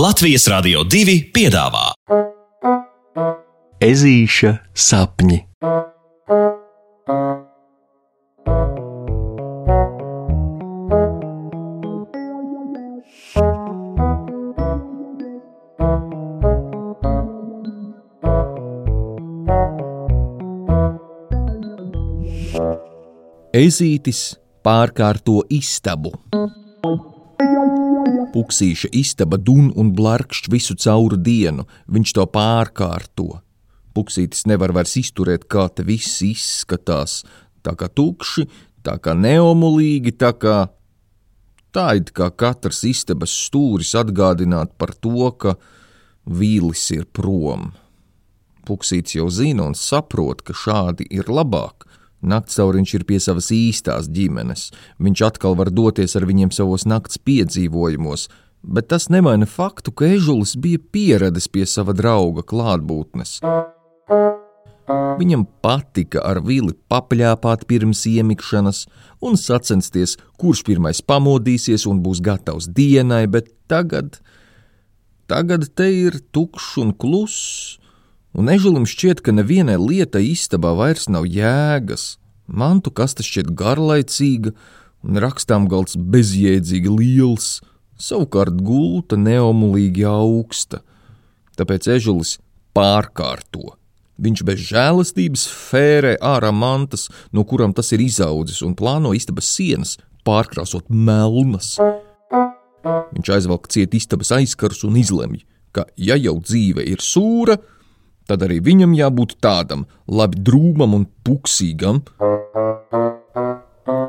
Latvijas Rādio 2 piedāvā Ezīša sapņi. Ezītis pārkārto istabu. Puksīša istaba dun un blarkšķ visu cauru dienu, viņš to pārkārto. Puksītis nevar vairs izturēt, kā te viss izskatās, tā kā tukši, tā kā neomulīgi, tā kā tā it kā katrs istabas stūris atgādināt par to, ka vīlis ir prom. Puksītis jau zina un saprot, ka šādi ir labāk. Naktsauviņš ir pie savas īstās ģimenes, viņš atkal var doties ar viņiem savos nakts piedzīvojumos, bet tas nemaina faktu, ka ežulis bija pieradis pie sava drauga klātbūtnes. Viņam patika ar vili papļāpāt pirms iemikšanas un sacensties, kurš pirmais pamodīsies un būs gatavs dienai, bet tagad, tagad te ir tukšs un kluss, un ežulim šķiet, ka nevienai lietai istabā vairs nav jēgas. Mantu kaste šķiet garlaicīga, un rakstām galds bezjēdzīgi liels, savukārt gulta neomulīgi augsta. Tāpēc ežulis pārkārto. Viņš bez žēlastības fērē ārā mantas, no kurām tas ir izaudzis, un plāno istabas sienas pārkrāsot melnas. Viņš aizvelk ciet istabas aizkarus un izlemj, ka, ja jau dzīve ir sūra, tad arī viņam jābūt tādam, labi drūmam un puksīgam.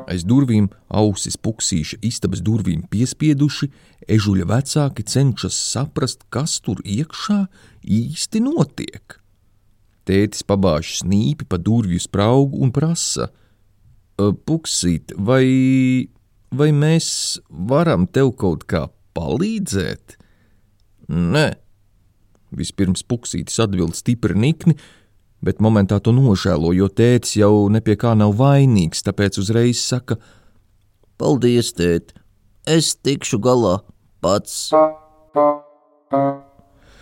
Aiz durvīm ausis puksīša istabas durvīm piespieduši, ežuļa vecāki cenšas saprast, kas tur iekšā īsti notiek. Tētis pabāž snīpi pa durvju spraugu un prasa: Puksīt, vai, vai mēs varam tev kaut kā palīdzēt? Nē, Vispirms puksītis atbild stipri nikni, bet momentā to nožēlo, jo tētis jau nepie kā nav vainīgs, tāpēc uzreiz saka: Paldies, tēt, es tikšu galā pats.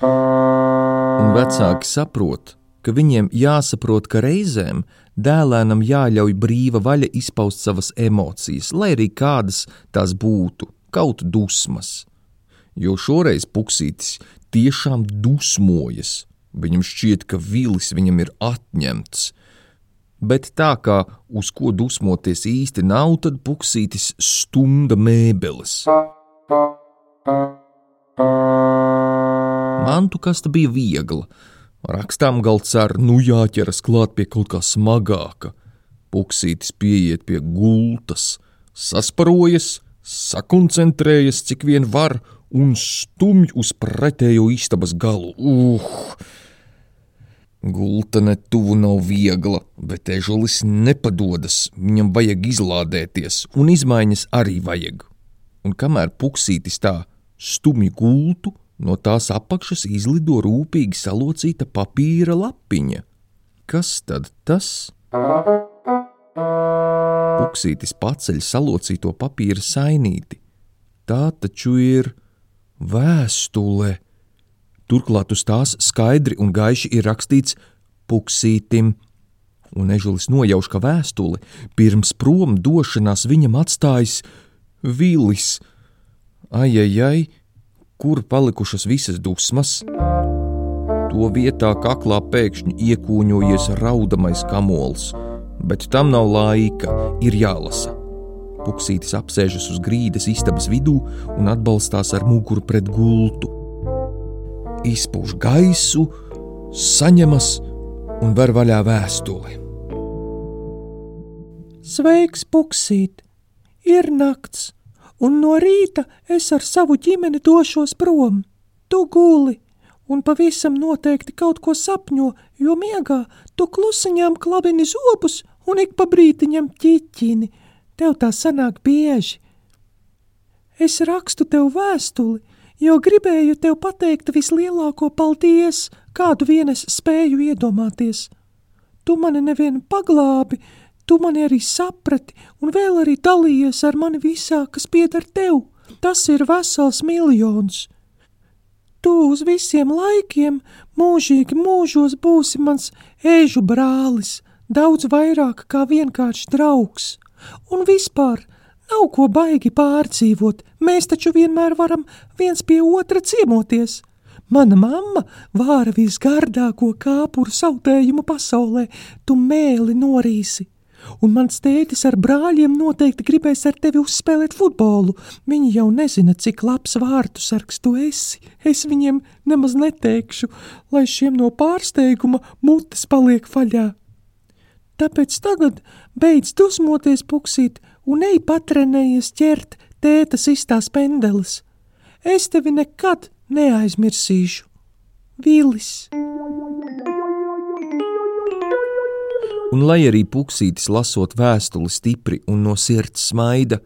Un vecāki saprot, ka viņiem jāsaprot, ka reizēm dēlēnam jāļauj brīva vaļa izpaust savas emocijas, lai arī kādas tās būtu, kaut dusmas. Jo šoreiz puksītis tiešām dusmojas. Viņam šķiet, ka vilis viņam ir atņemts. Bet tā kā uz ko dusmoties īsti nav, tad puksītis stumda mēbeles. Mantu kasta bija viegla. Rakstām galds ar nu jāķeras klāt pie kaut kā smagāka. Puksītis pieiet pie gultas, sasparojas, sakoncentrējas cik vien var un stumj uz pretējo istabas galu. Uh! Gulta netuvu nav viegla, bet ežulis nepadodas, viņam vajag izlādēties, un izmaiņas arī vajag. Un kamēr puksītis tā stumj gultu, no tās apakšas izlido rūpīgi salocīta papīra lapiņa. Kas tad tas? Puksītis paceļ salocīto papīra sainīti. Tā taču ir vēstule. Turklāt uz tās skaidri un gaiši ir rakstīts puksītim, un ežulis nojauš, ka vēstuli pirms prom došanās viņam atstājis vilis. Ai, ai, ai, kur palikušas visas dusmas? To vietā kaklā pēkšņi iekūņojies raudamais kamols, bet tam nav laika, ir jālasa. Puksītis apsēžas uz grīdas istabas vidū un atbalstās ar muguru pret gultu. Izpūš gaisu, saņemas un ver vaļā vēstuli. Sveiks, Puksīt! Ir nakts, un no rīta es ar savu ģimeni došos prom. Tu guli, un pavisam noteikti kaut ko sapņo, jo miegā tu klusiņām klabini zobus un ik pa brītiņam ķiķini – Tev tā sanāk bieži. Es rakstu tev vēstuli, jo gribēju tev pateikt vislielāko paldies, kādu vien es spēju iedomāties. Tu mani nevienu paglābi, tu mani arī saprati un vēl arī dalījies ar mani visā, kas pieder tev. Tas ir vesels miljons. uz visiem laikiem, mūžīgi mūžos būsi mans ēžu brālis, daudz vairāk kā vienkārši draugs. Un vispār nav ko baigi pārdzīvot, mēs taču vienmēr varam viens pie otra ciemoties. Mana mamma vāra visgardāko kāpuru sautējumu pasaulē, tu mēli norīsi un mans tētis ar brāļiem noteikti gribēs ar tevi uzspēlēt futbolu. Viņi jau nezina, cik labs vārtu sargs tu esi. Es viņiem nemaz neteikšu, lai šiem no pārsteiguma mutes paliek vaļā. Tāpēc tagad beidz dusmoties puksīt un ej patrenējies ķert tēta sistās pendeles. Es tevi nekad neaizmirsīšu. Vīlis! un lai arī puksītis lasot vēstuli stipri un no sirds smaida,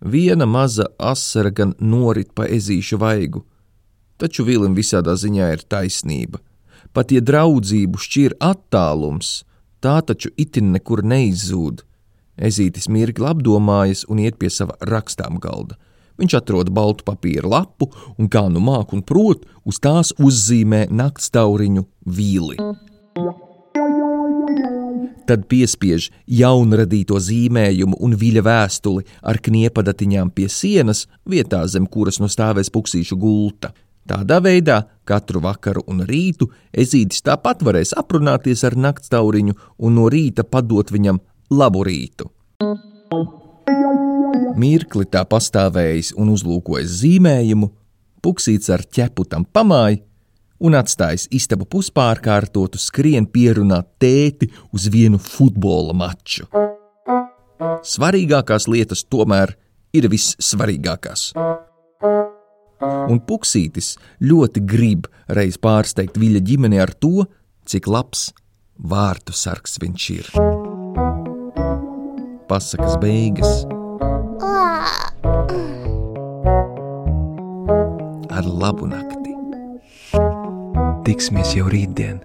viena maza asara gan norit pa ezīšu vaigu. Taču Vilim visādā ziņā ir taisnība. Pat ja draudzību šķir attālums, tā taču itin nekur neizzūd. Ezītis mirkli apdomājas un iet pie sava rakstām galda. Viņš atrod baltu papīra lapu un, kā nu māk un prot, uz tās uzzīmē naktstauriņu vīli tad piespiež jaunradīto zīmējumu un viļa vēstuli ar kniepadatiņām pie sienas, vietā zem kuras nu stāvēs puksīšu gulta. Tādā veidā katru vakaru un rītu ezītis tāpat varēs aprunāties ar naktstauriņu un no rīta padot viņam labu rītu. Mirkli tā pastāvējis un uzlūkojis zīmējumu, puksīts ar ķepu tam pamāja un atstājis istabu puspārkārtotu, skrien pierunāt tēti uz vienu futbola maču. Svarīgākās lietas tomēr ir vissvarīgākās. Un Puksītis ļoti grib reiz pārsteigt Viļa ģimeni ar to, cik labs vārtu sargs viņš ir. Pasakas beigas. Ar labu nakti! Tiksimies jau rītdien!